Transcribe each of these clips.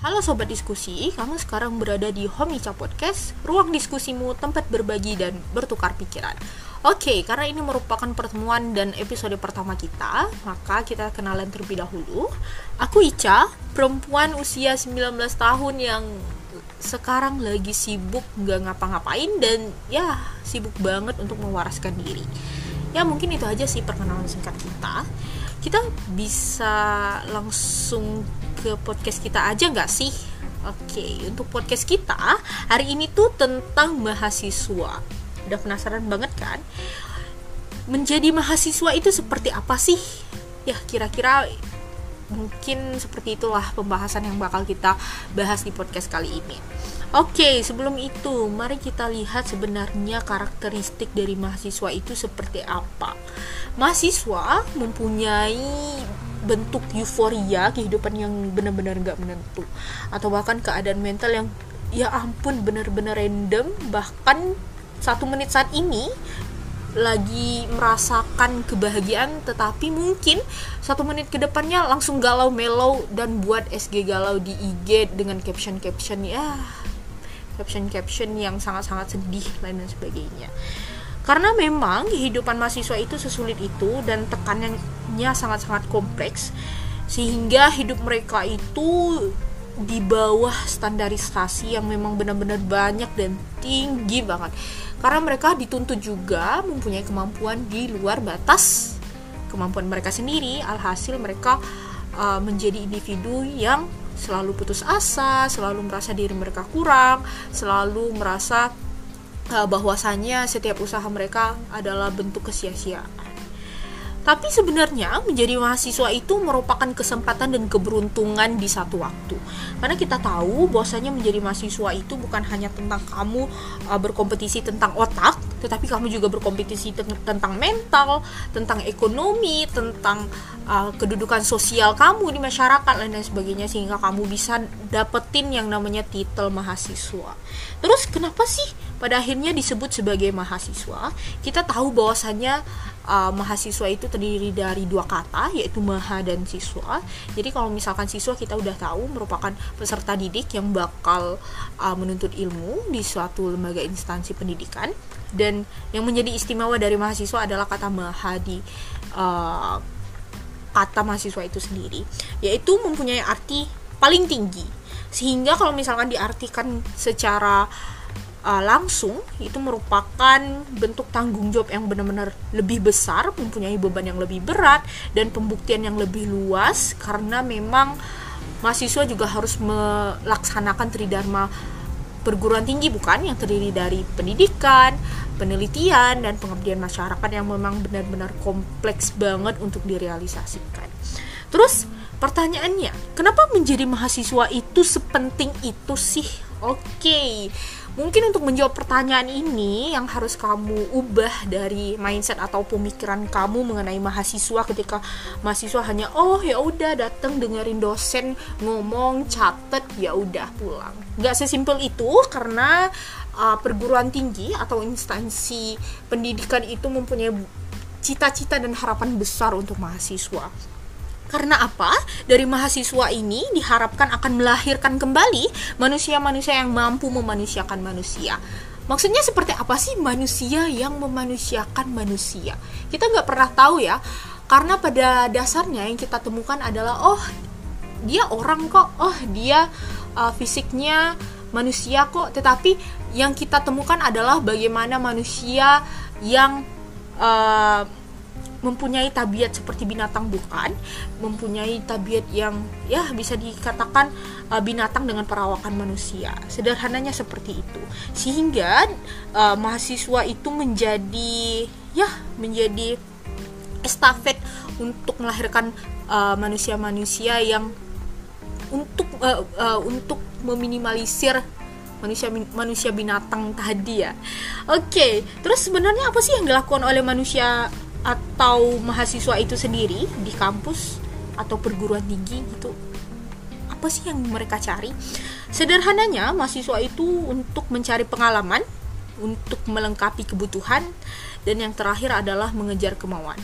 Halo Sobat Diskusi, kamu sekarang berada di Homica Podcast, ruang diskusimu, tempat berbagi dan bertukar pikiran. Oke, karena ini merupakan pertemuan dan episode pertama kita, maka kita kenalan terlebih dahulu. Aku Ica, perempuan usia 19 tahun yang sekarang lagi sibuk nggak ngapa-ngapain dan ya sibuk banget untuk mewaraskan diri. Ya mungkin itu aja sih perkenalan singkat kita. Kita bisa langsung ke podcast kita aja nggak sih? Oke, untuk podcast kita hari ini tuh tentang mahasiswa. Udah penasaran banget kan? Menjadi mahasiswa itu seperti apa sih? Ya, kira-kira mungkin seperti itulah pembahasan yang bakal kita bahas di podcast kali ini. Oke, sebelum itu, mari kita lihat sebenarnya karakteristik dari mahasiswa itu seperti apa. Mahasiswa mempunyai bentuk euforia kehidupan yang benar-benar nggak menentu. Atau bahkan keadaan mental yang ya ampun benar-benar random. Bahkan satu menit saat ini lagi merasakan kebahagiaan tetapi mungkin satu menit ke depannya langsung galau melau dan buat SG galau di IG dengan caption caption ya caption caption yang sangat-sangat sedih lain dan sebagainya. Karena memang kehidupan mahasiswa itu sesulit itu dan tekanannya sangat-sangat kompleks sehingga hidup mereka itu di bawah standarisasi yang memang benar-benar banyak dan tinggi banget. Karena mereka dituntut juga mempunyai kemampuan di luar batas. Kemampuan mereka sendiri alhasil mereka uh, menjadi individu yang selalu putus asa selalu merasa diri mereka kurang selalu merasa uh, bahwasannya setiap usaha mereka adalah bentuk kesia-siaan. Tapi sebenarnya menjadi mahasiswa itu merupakan kesempatan dan keberuntungan di satu waktu. Karena kita tahu bahwasanya menjadi mahasiswa itu bukan hanya tentang kamu uh, berkompetisi tentang otak, tetapi kamu juga berkompetisi tentang mental, tentang ekonomi, tentang uh, kedudukan sosial kamu di masyarakat dan lain sebagainya sehingga kamu bisa dapetin yang namanya titel mahasiswa. Terus kenapa sih pada akhirnya disebut sebagai mahasiswa? Kita tahu bahwasannya uh, mahasiswa itu terdiri dari dua kata yaitu maha dan siswa. Jadi kalau misalkan siswa kita udah tahu merupakan peserta didik yang bakal uh, menuntut ilmu di suatu lembaga instansi pendidikan dan yang menjadi istimewa dari mahasiswa adalah kata maha di uh, kata mahasiswa itu sendiri yaitu mempunyai arti paling tinggi. Sehingga kalau misalkan diartikan secara uh, langsung itu merupakan bentuk tanggung jawab yang benar-benar lebih besar, mempunyai beban yang lebih berat dan pembuktian yang lebih luas karena memang mahasiswa juga harus melaksanakan tridharma perguruan tinggi bukan? Yang terdiri dari pendidikan, penelitian dan pengabdian masyarakat yang memang benar-benar kompleks banget untuk direalisasikan. Terus pertanyaannya, kenapa menjadi mahasiswa itu sepenting itu sih? Oke. Mungkin untuk menjawab pertanyaan ini yang harus kamu ubah dari mindset atau pemikiran kamu mengenai mahasiswa ketika mahasiswa hanya oh ya udah datang dengerin dosen ngomong catet ya udah pulang. Gak sesimpel itu karena uh, perguruan tinggi atau instansi pendidikan itu mempunyai cita-cita dan harapan besar untuk mahasiswa karena apa? Dari mahasiswa ini diharapkan akan melahirkan kembali manusia-manusia yang mampu memanusiakan manusia. Maksudnya seperti apa sih manusia yang memanusiakan manusia? Kita nggak pernah tahu ya, karena pada dasarnya yang kita temukan adalah oh dia orang kok, oh dia uh, fisiknya manusia kok, tetapi yang kita temukan adalah bagaimana manusia yang uh, mempunyai tabiat seperti binatang bukan, mempunyai tabiat yang ya bisa dikatakan uh, binatang dengan perawakan manusia. Sederhananya seperti itu. Sehingga uh, mahasiswa itu menjadi ya menjadi estafet untuk melahirkan manusia-manusia uh, yang untuk uh, uh, untuk meminimalisir manusia manusia binatang tadi ya. Oke, okay. terus sebenarnya apa sih yang dilakukan oleh manusia atau mahasiswa itu sendiri di kampus atau perguruan tinggi gitu apa sih yang mereka cari sederhananya mahasiswa itu untuk mencari pengalaman untuk melengkapi kebutuhan dan yang terakhir adalah mengejar kemauan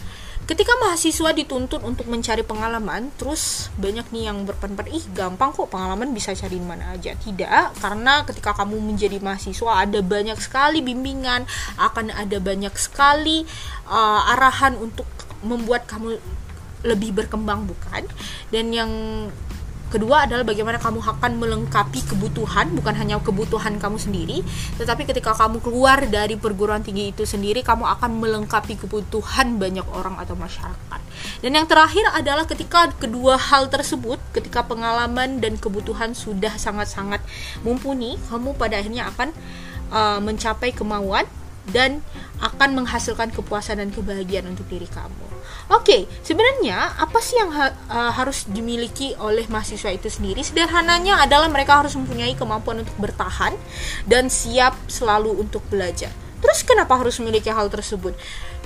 ketika mahasiswa dituntut untuk mencari pengalaman terus banyak nih yang berpendapat ih gampang kok pengalaman bisa cari di mana aja. Tidak karena ketika kamu menjadi mahasiswa ada banyak sekali bimbingan akan ada banyak sekali uh, arahan untuk membuat kamu lebih berkembang bukan? Dan yang Kedua adalah bagaimana kamu akan melengkapi kebutuhan, bukan hanya kebutuhan kamu sendiri, tetapi ketika kamu keluar dari perguruan tinggi itu sendiri, kamu akan melengkapi kebutuhan banyak orang atau masyarakat. Dan yang terakhir adalah ketika kedua hal tersebut, ketika pengalaman dan kebutuhan sudah sangat-sangat mumpuni, kamu pada akhirnya akan uh, mencapai kemauan dan akan menghasilkan kepuasan dan kebahagiaan untuk diri kamu. Oke, okay, sebenarnya apa sih yang ha harus dimiliki oleh mahasiswa itu sendiri? Sederhananya adalah mereka harus mempunyai kemampuan untuk bertahan dan siap selalu untuk belajar. Terus kenapa harus memiliki hal tersebut?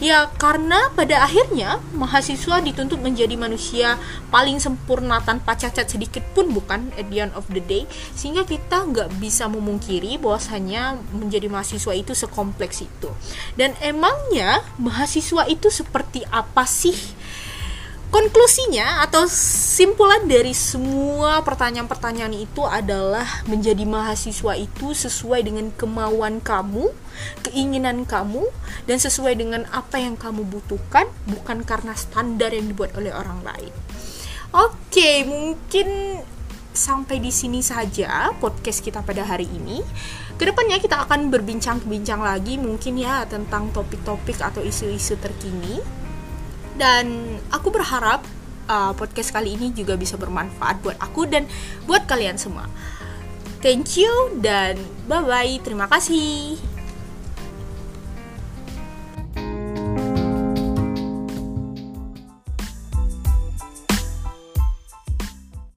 Ya karena pada akhirnya mahasiswa dituntut menjadi manusia paling sempurna tanpa cacat sedikit pun bukan at the end of the day. Sehingga kita nggak bisa memungkiri bahwasanya menjadi mahasiswa itu sekompleks itu. Dan emangnya mahasiswa itu seperti apa sih konklusinya atau simpulan dari semua pertanyaan-pertanyaan itu adalah menjadi mahasiswa itu sesuai dengan kemauan kamu, keinginan kamu, dan sesuai dengan apa yang kamu butuhkan, bukan karena standar yang dibuat oleh orang lain. Oke, mungkin sampai di sini saja podcast kita pada hari ini. Ke depannya kita akan berbincang-bincang lagi mungkin ya tentang topik-topik atau isu-isu terkini dan aku berharap uh, podcast kali ini juga bisa bermanfaat buat aku dan buat kalian semua. Thank you dan bye bye. Terima kasih.